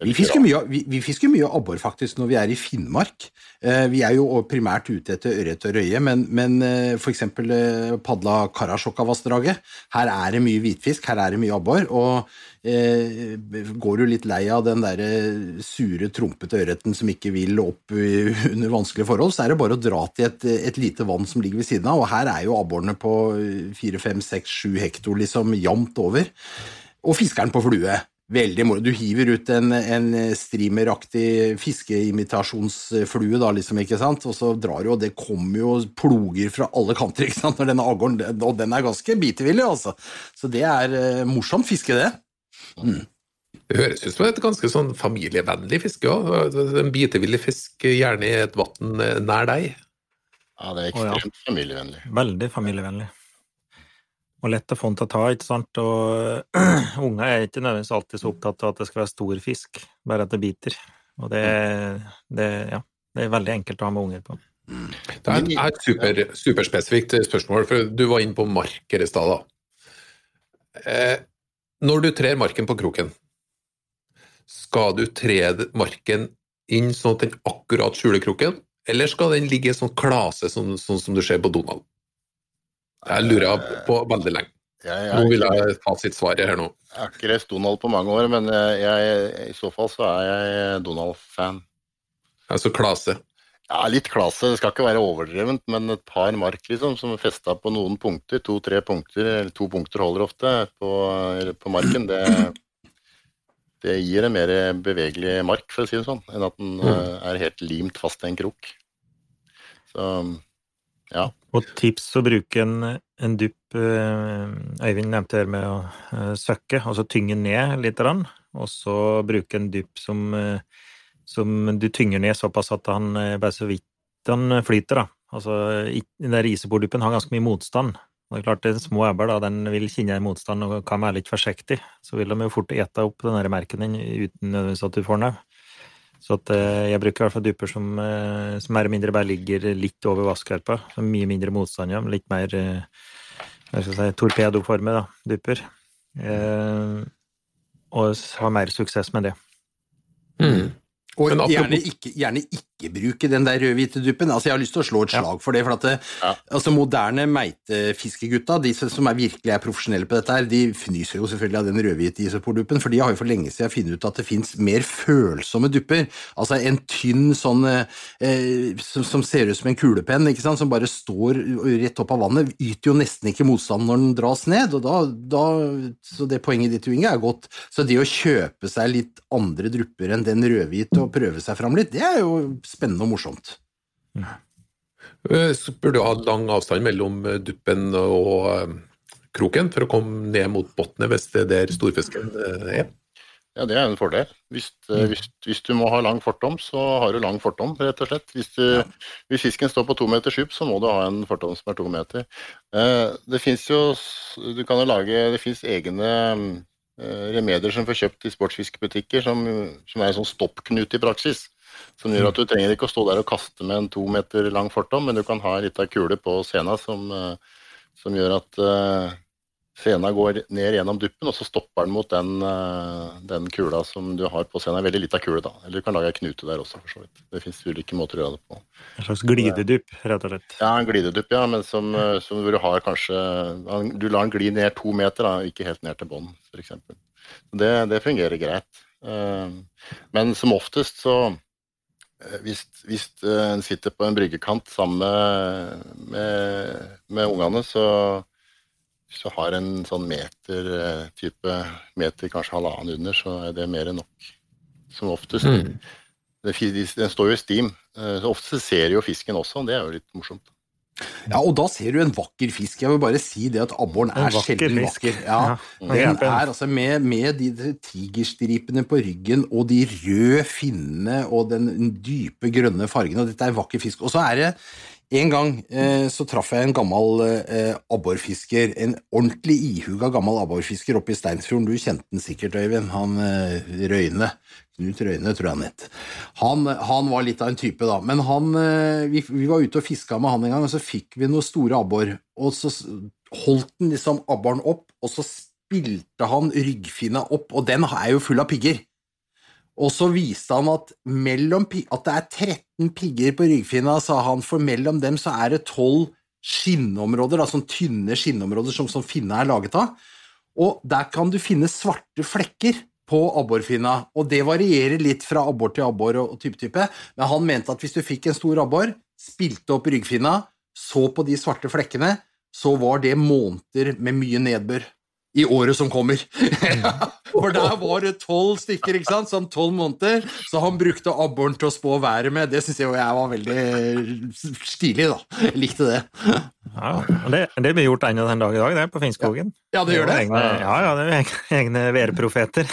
vi fisker, mye, vi, vi fisker mye abbor faktisk når vi er i Finnmark. Eh, vi er jo primært ute etter ørret og røye, men, men eh, f.eks. Eh, padla Karasjokkavassdraget. Her er det mye hvitfisk, her er det mye abbor. Og eh, går du litt lei av den der sure, trompete ørreten som ikke vil opp under vanskelige forhold, så er det bare å dra til et, et lite vann som ligger ved siden av. Og her er jo abborene på 4-5-6-7 hekto, liksom jevnt over. Og fiskeren på flue. Veldig moro. Du hiver ut en, en streameraktig fiskeimitasjonsflue, da, liksom, ikke sant, og så drar du, og det kommer jo ploger fra alle kanter, ikke sant, når denne aggoren Og den er ganske bitevillig, altså. Så det er uh, morsomt fiske, det. Mm.
Det høres ut som et ganske sånn familievennlig fiske òg. En bitevillig fisk gjerne i et vann nær deg.
Ja, det er ekstremt oh, ja. familievennlig.
Veldig familievennlig og lett å få den til å ta, ikke sant. Og unger er ikke nødvendigvis alltid så opptatt av at det skal være stor fisk, bare at det biter. Og det, det, ja, det er veldig enkelt å ha med unger på.
Det er, et super, superspesifikt spørsmål, for du var inne på marker i stad. Eh, når du trer marken på kroken, skal du tre marken inn sånn at den akkurat skjuler kroken, eller skal den ligge i en sånn klase, sånn, sånn, som du ser på Donald? Jeg lurer på veldig lenge. Jeg, nå vil jeg ta sitt svar her nå.
Jeg har ikke lest Donald på mange år, men jeg, i så fall så er jeg Donald-fan.
Altså klase?
Ja, litt klase. Det skal ikke være overdrevent, men et par mark liksom, som festa på noen punkter, to-tre punkter, eller to punkter holder ofte på, på marken, det, det, gir en mer bevegelig mark, for å si det sånn, enn at den mm. Eh, er helt limt fast til en krok. Så ja.
Og tips å bruke en, en dupp eh, Øyvind nevnte det med å uh, søkke, altså tynge ned litt, og så bruke en dupp som, uh, som du tynger ned såpass at han bare så vidt han flyter. da. Altså, Den der isebordduppen har ganske mye motstand. Og det er klart, den små ebber da, den vil kjenne motstand og kan være litt forsiktig. Så vil de jo fort ete opp den merken din uten nødvendigvis at du får den. Så at, eh, jeg bruker i hvert fall dupper som, eh, som mer eller mindre bare ligger litt over vasskarpa. Mye mindre motstand, ja. Litt mer eh, hva skal jeg si, torpedoformet, da, dupper. Eh, og har mer suksess med det.
Mm. Og gjerne ikke, gjerne ikke, bruke den der rødhvite duppen. Altså, jeg har lyst til å slå et slag for det. for at det, ja. altså, Moderne meitefiskegutta, de som er virkelig er profesjonelle på dette, her, de fnyser jo selvfølgelig av den rødhvite isoporduppen, for de har jo for lenge siden funnet ut at det fins mer følsomme dupper. Altså en tynn sånn eh, som, som, ser ut som en kulepenn, ikke sant? som bare står rett opp av vannet, yter jo nesten ikke motstand når den dras ned. og da, da Så det poenget ditt, Inge, er godt. Så det å kjøpe seg litt andre drupper enn den rødhvite prøve seg fram litt, det er jo spennende og morsomt.
Eh, så burde du ha lang avstand mellom eh, duppen og eh, kroken for å komme ned mot bunnen hvis det er der storfisken er?
Ja, det er en fordel. Hvis, mm. hvis, hvis, du må ha lang fortom, så har du lang fortom, rett og slett. Hvis, du, ja. hvis fisken står på to meters dyp, så må du ha en fortom som er to meter. Det fins jo Du kan jo lage Det fins egne remedier som får kjøpt i sportsfiskebutikker, som, som er en sånn stoppknute i praksis. Som gjør at du trenger ikke å stå der og kaste med en to meter lang fortom, men du kan ha ei lita kule på sena som, eh, som gjør at uh, sena går ned gjennom duppen, og så stopper den mot den, uh, den kula som du har på sena. Veldig lita kule, da. Eller du kan lage ei knute der også, for så vidt. Det fins ulike måter å gjøre det på.
En slags glidedupp, rett og slett?
Ja, en glidedupp, ja. Men som, som du har kanskje Du lar den gli ned to meter, da, ikke helt ned til bånn, f.eks. Det, det fungerer greit. Uh, men som oftest så hvis, hvis en sitter på en bryggekant sammen med, med, med ungene, så så, har en sånn meter eh, type meter, kanskje halvannen under, så er det mer enn nok. Som oftest. Mm. Den står jo i stim. Eh, så ofte ser jo fisken også, og det er jo litt morsomt.
Ja, og da ser du en vakker fisk. Jeg vil bare si det at abboren er sjelden vakker. Ja, den er altså med, med de tigerstripene på ryggen og de røde finnene og den dype grønne fargen, og dette er vakker fisk. Og så er det en gang eh, så traff jeg en gammel eh, abborfisker, en ordentlig ihuga gammel abborfisker oppe i Steinsfjorden. Du kjente den sikkert, Øyvind. Han eh, Røyne. Knut Røyne, tror jeg han het. Han, han, var litt av en type, da. Men han, eh, vi, vi, var ute og fiska med han en gang, og så fikk vi noen store abbor. Og så holdt han liksom abboren opp, og så spilte han ryggfinna opp, og den er jo full av pigger. Og så viste han at, at det er 13 pigger på ryggfinna, sa han, for mellom dem så er det 12 skinnområder, da, sånn tynne skinnområder som, som finna er laget av. Og der kan du finne svarte flekker på abborfinna, og det varierer litt fra abbor til abbor og, og type type, men han mente at hvis du fikk en stor abbor, spilte opp ryggfinna, så på de svarte flekkene, så var det måneder med mye nedbør i året som kommer. For der var det tolv stykker, ikke sant, som tolv måneder, så han brukte abboren til å spå været med. Det syns jeg var veldig stilig, da. Jeg likte det.
Ja, det, det blir gjort ennå den dag i dag, det, på Finnskogen.
Ja, det gjør det?
Egne, ja, ja, det er egne værprofeter.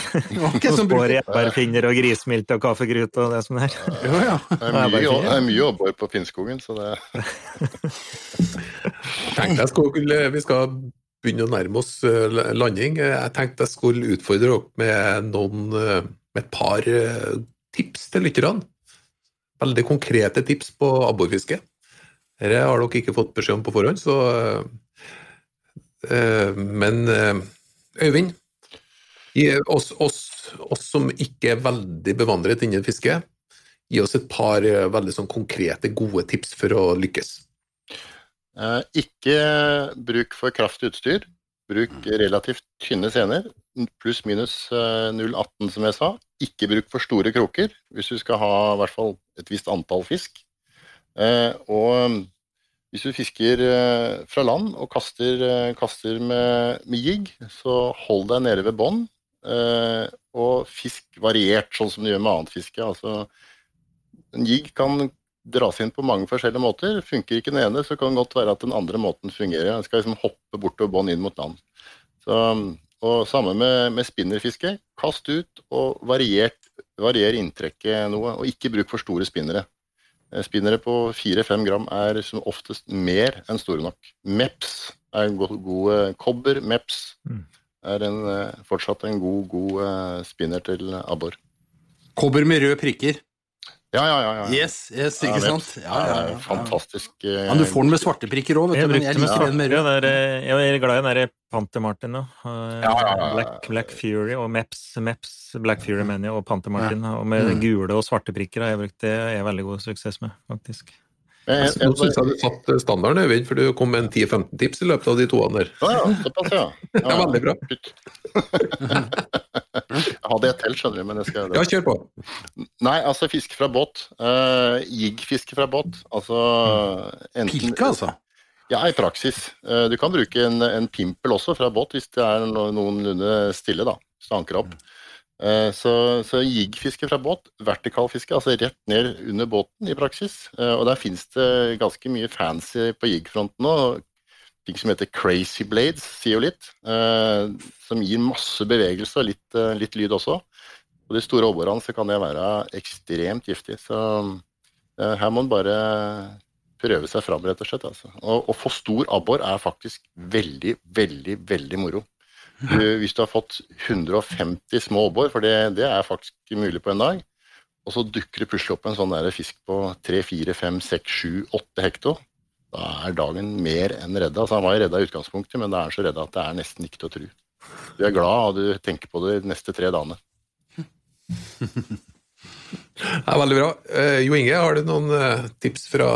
Som spår epærfinner og grismilt og kaffegrut og det som det er.
Ja, ja. Det er mye, det er mye abbor på Finnskogen, så det
Tenk deg, skulle, vi skal begynner å nærme oss eh, landing. Jeg tenkte jeg skulle utfordre dere med, noen, eh, med et par eh, tips til lytterne. Veldig konkrete tips på abborfiske. Dette har dere ikke fått beskjed om på forhånd, så Men Øyvind, gi oss, oss, oss, som ikke er veldig bevandret innen fiske, gi oss et par veldig sånn konkrete, gode tips for å lykkes.
Ikke bruk for kraftig utstyr. Bruk relativt tynne sener, pluss minus 0,18 som jeg sa. Ikke bruk for store kroker hvis du skal ha i hvert fall et visst antall fisk. Og hvis du fisker eh, fra land og kaster, eh, kaster med, med, jigg, så hold deg nede ved bånn. Eh, og fisk variert, sånn som du gjør med annet fiske. Altså, en jigg kan dras inn på mange forskjellige måter. Funker ikke den ene, så kan det godt være at den andre måten fungerer. Den skal liksom hoppe bortover bånd inn mot land. Så, og Samme med, med spinnerfiske. Kast ut og varier inntrekket noe, og ikke bruk for store spinnere. Eh, spinnere på 4-5 gram er som oftest mer enn store nok. MEPS er en god, god eh, kobber. MEPS mm. er en, eh, fortsatt en god, god spinner til abbor.
Kobber med røde prikker?
Ja, ja, ja. ja.
Yes, yes, ikke ja, sant? Ja, ja,
ja, Fantastisk.
Ja, du får den med svarte prikker òg,
vet
du. Men jeg liker den med
rød. Jeg er glad i den der Panther Martin ja. Black, Black, Fury og Meps, Meps Black Fury mener jeg, og Panther Martin. Og med mm. gule og svarte prikker har jeg brukt det. Jeg er veldig god suksess med, faktisk.
Jeg, jeg, jeg syns jeg du satte standarden, Øyvind, for du kom med en 10-15 tips i løpet av de toene der.
Ja, ja, såpass, ja.
ja. er veldig bra.
jeg hadde et telt, skjønner du, men jeg skal
Ja, kjør på.
Nei, altså fiske fra båt. Uh, Jigg-fiske fra båt. Altså
enten Pilke, altså?
Ja, i praksis. Uh, du kan bruke en, en, pimpel også fra båt hvis det er noenlunde stille, da. Så anker opp. Eh, så, så jiggfiske fra båt, vertikalfiske, altså rett ned under båten i praksis. Eh, og der finnes det ganske mye fancy på jiggfronten nå. Ting som heter crazy blades, sier jo litt. Eh, som gir masse bevegelse og litt, litt lyd også. Og de store aborene så kan det være ekstremt giftig. Så her må man bare prøve seg fram, rett og slett. Altså. Å få stor abbor er faktisk veldig, veldig, veldig moro. Du, hvis du har fått 150 små abbor, for det, det, er faktisk mulig på en dag, og så dukker det plutselig opp en sånn der fisk på 3-4-5-6-7-8 hekto, da er dagen mer enn redda. Så han var jo redda i utgangspunktet, men da er han så redda at det er nesten ikke til å tro. Du er glad, og du tenker på det de neste tre dagene.
Det er veldig bra. Uh, jo Inge, har du noen uh, tips fra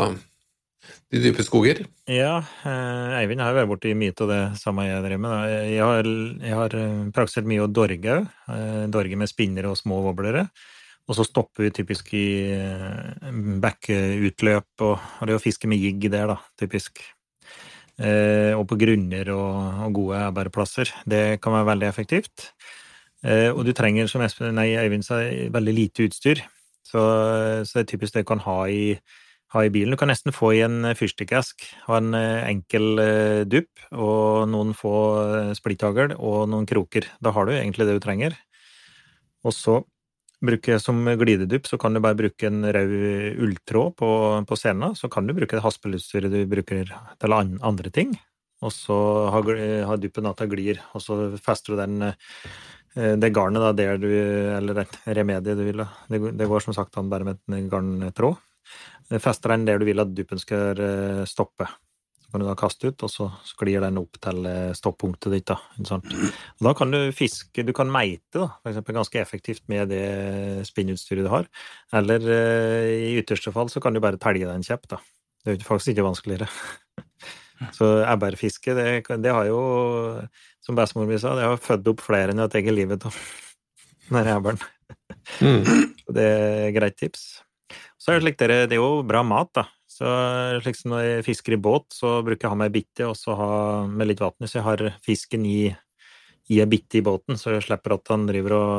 de dype skoger?
Ja, eh, Eivind har jo vært borti mye av det samme jeg drev med. Jeg har, jeg har eh, praktisert mye å dorge òg. Eh, dorge med spinnere og små voblere. Og så stopper vi typisk i bekkeutløp, og, det å fiske med jigg der, da, typisk. og på grunner og, og gode bæreplasser. Det kan være veldig effektivt. og du trenger, som Espen, nei, Eivind sa, veldig lite utstyr. Så, så det er typisk det du kan ha i ha i bilen. Du kan nesten få i en fyrstikkesk. Ha en eh, enkel eh, dupp og noen få eh, splitthagl og noen kroker. Da har du egentlig det du trenger. Og så bruke som glidedypp, så kan du bare bruke en rød ulltråd på, på scenen. Så kan du bruke det haspelutstyret du bruker til andre ting. Og så har, har duppen at det glir, og så fester du den det garnet da, der du Eller remediet du vil da. Det, det går som sagt an bare med en garntråd. Fester den der du vil at duppen skal eh, stoppe. Kan du da kaste ut, og så sklir den opp til eh, stoppunktet ditt. Da, og da kan du fiske, du kan meite da, for eksempel, ganske effektivt med det spinnutstyret du har. Eller eh, i ytterste fall så kan du bare telge deg en kjepp. da. Det er faktisk ikke vanskeligere. Så ebberfiske, det, det, har jo, som bestemor mi sa, det har født opp flere enn jeg har tatt livet av den ebberen. Mm. Det er greit tips. Så er det slik det er jo bra mat, da. Så slik som når jeg fisker i båt, så bruker jeg å ha med ei bitte og så ha med litt vann, så jeg har fisken i, i ei bitte i båten, så jeg slipper at han driver og,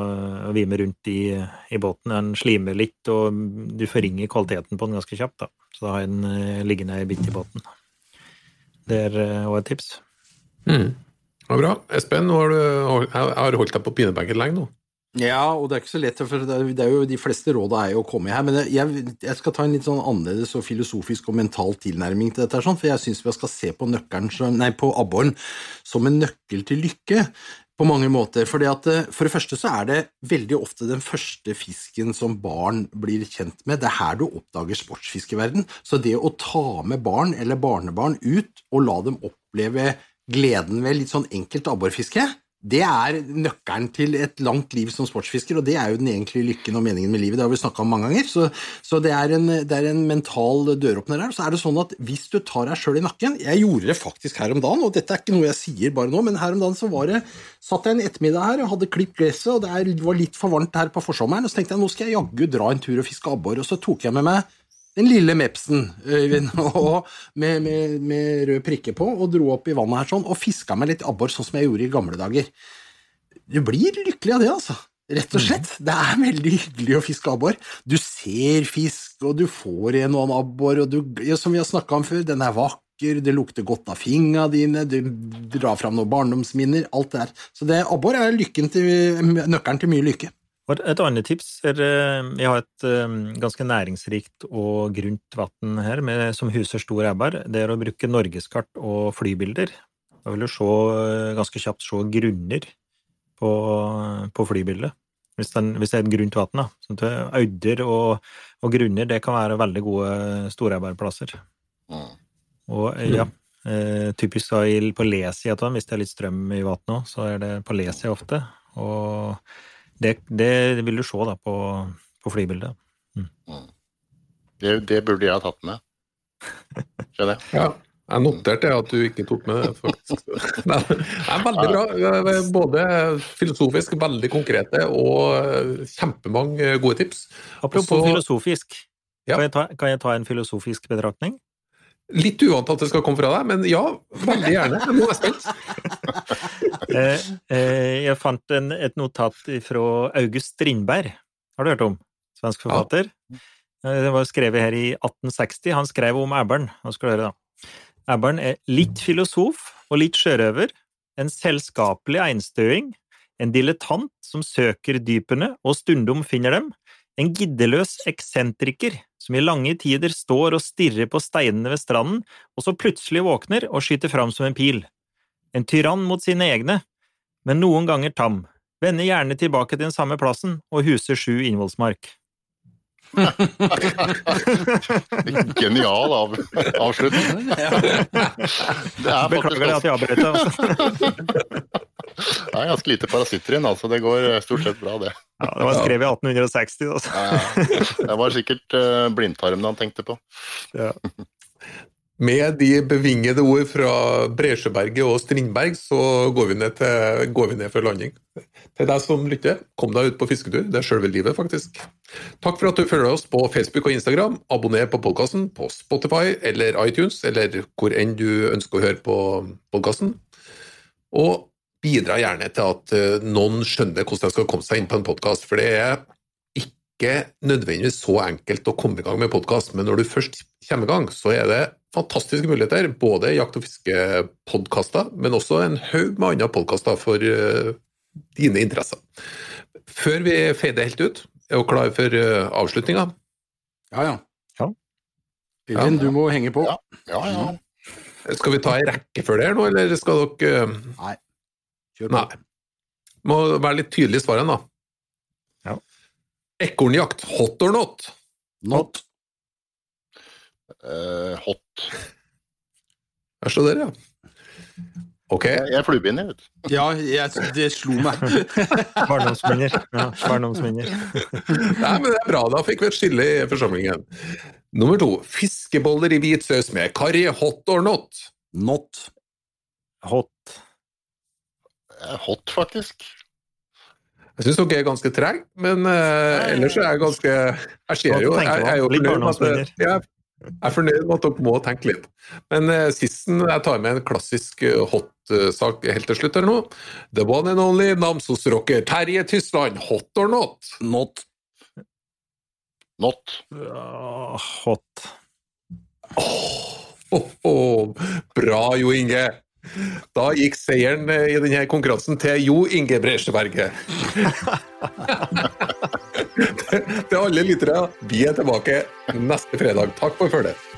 og vimer rundt i, i, båten. Han slimer litt, og du forringer kvaliteten på den ganske kjapt, da. Så da har jeg den uh, liggende ei bitte i båten. Det er òg uh, et tips.
Mm. Ja, bra. Espen, har du har holdt deg på pinebenken lenge nå.
Ja, og det er ikke så lett, for det er, jo de fleste råda er jo å komme her. Men jeg, jeg, skal ta en litt sånn annerledes og filosofisk og mental tilnærming til dette. Sånn, for jeg syns vi skal se på på abboren som en nøkkel til lykke. på mange måter. Fordi at, eh, for det første så er det veldig ofte den første fisken som barn blir kjent med. Det er her du oppdager sportsfiskeverden. Så det å ta med barn eller barnebarn ut og la dem oppleve gleden ved litt sånn enkelt abborfiske, det er nøkkelen til et langt liv som sportsfisker, og det er jo den egentlige lykken og meningen med livet. Det har vi snakka om mange ganger, så, så det, er en, det, er en, mental døråpner her. Så er det sånn at hvis du tar deg sjøl i nakken Jeg gjorde det faktisk her om dagen, og dette er ikke noe jeg sier bare nå, men her om dagen så var det Satt jeg en ettermiddag her og hadde klippet gresset, og det var litt for varmt her på forsommeren, og så tenkte jeg nå skal jeg jaggu dra en tur og fiske abbor, og så tok jeg med meg den lille Mepsen Øyvind, med, med, med, rød prikke på, og dro opp i vannet her sånn, og fiska med litt abbor, sånn som jeg gjorde i gamle dager. Du blir lykkelig av det, altså. Rett og mm. slett. Det er veldig hyggelig å fiske abbor. Du ser fisk, og du får en og annen abbor, og du, som vi har snakka om før, den er vakker, det lukter godt av fingra dine, du drar fram noen barndomsminner, alt det der. Så det, abbor er til, nøkkelen til mye lykke.
Et annet tips er Jeg Vi har et eh, ganske næringsrikt og grunt vann her med, som huser stor ebber. Det er å bruke norgeskart og flybilder. Da vil du se, eh, ganske kjapt se grunner på, på flybildet. Hvis, den, hvis, det er et grunt vann. Sånn Audder og, og, grunner det kan være veldig gode storebærplasser. Mm. Og ja, eh, typisk da på Lesia, hvis det er litt strøm i vannet, så er det på Lesia ofte. Og det, det, vil du se da på, på flybildet. Mm.
mm. Det, det, burde jeg ha tatt med. Skjønner jeg.
Ja. Jeg noterte at du ikke tok med det, faktisk. det er veldig bra. Både filosofisk, veldig konkrete og kjempemange gode tips.
Apropos Også, filosofisk, ja. kan, jeg ta, kan, jeg ta, en filosofisk betraktning?
Litt uvant at det skal komme fra deg, men ja, veldig gjerne. Nå er jeg spent.
Eh, eh, jeg fant en, et notat fra August Strindberg. Har du hørt om? Svensk forfatter. Ja. Eh, det var skrevet her i 1860. Han skrev om Ebbern. Nå skal du høre, da. Ebbern er litt filosof og litt sjørøver. En selskapelig einstøing. En dilettant som søker dypene og stundom finner dem. En giddeløs eksentriker som i lange tider står og stirrer på steinene ved stranden, og så plutselig våkner og skyter fram som en pil. En tyrann mot sine egne, men noen ganger tam, vender gjerne tilbake til den samme plassen og huser sju innvollsmark.
Genial av, avslutning.
Beklager at jeg avbrøt deg.
Det er ganske lite parasitter inn, altså. Det går eh, stort sett bra, det.
Ja, Det var skrevet i 1860, altså.
Ja, det var sikkert uh, blindtarmen han tenkte på. Ja.
Med de bevingede ord fra Bresjøberget og Strindberg, så går vi, ned til, går vi ned for landing. Til deg som lytter, kom deg ut på fisketur. Det er sjølve livet, faktisk. Takk for at du følger oss på Facebook og Instagram. Abonner på podkasten på Spotify eller iTunes, eller hvor enn du ønsker å høre på podkasten. Og bidra gjerne til at eh, noen skjønner hvordan de skal komme seg inn på en podkast. For det er ikke nødvendigvis så enkelt å komme i gang med podkast, men når du først kommer i gang, så er det fantastiske muligheter. Både jakt- og fiskepodkaster, men også en haug med andre podkaster for uh, dine interesser. Før vi feider helt ut, er du klar for uh, avslutninga?
Ja, ja. ja. Du må henge på.
Ja, ja. ja.
Skal vi ta ei rekke før det her nå, eller skal dere.
Nei. Kjør på.
Nei. Må være litt tydelig i svaret, da. Ja. Ekornjakt, hot or not?
Not.
Uh, hot.
Der står dere, ja. Ok.
Jeg er fluebind, jeg, vet
du. Ja, jeg, det slo meg.
Barndomsminner. Ja, barndomsminner.
Nei, men det er bra. Da fikk vi et skille i forsamlingen. Nummer to. Fiskeboller i hvit saus med karri, hot or not?
Not.
Hot.
Hot, faktisk.
Jeg syns dere er ganske treg, men uh, ellers er jeg ganske Jeg ser jo Jeg, jeg er jo fornøyd med at jeg, er fornøyd med at dere må tenke litt. Men uh, sisten jeg tar med en klassisk uh, hot-sak helt til slutt her nå. The one and only Namsos-rocker Terje Tysland, hot or not?
Not.
Not.
Uh, hot.
Oh, oh, oh. Bra, Jo Inge! Da gikk seieren eh, i denne konkurransen til Jo Inge Bresjeberget. til alle lyttere, vi er tilbake neste fredag. Takk for følget.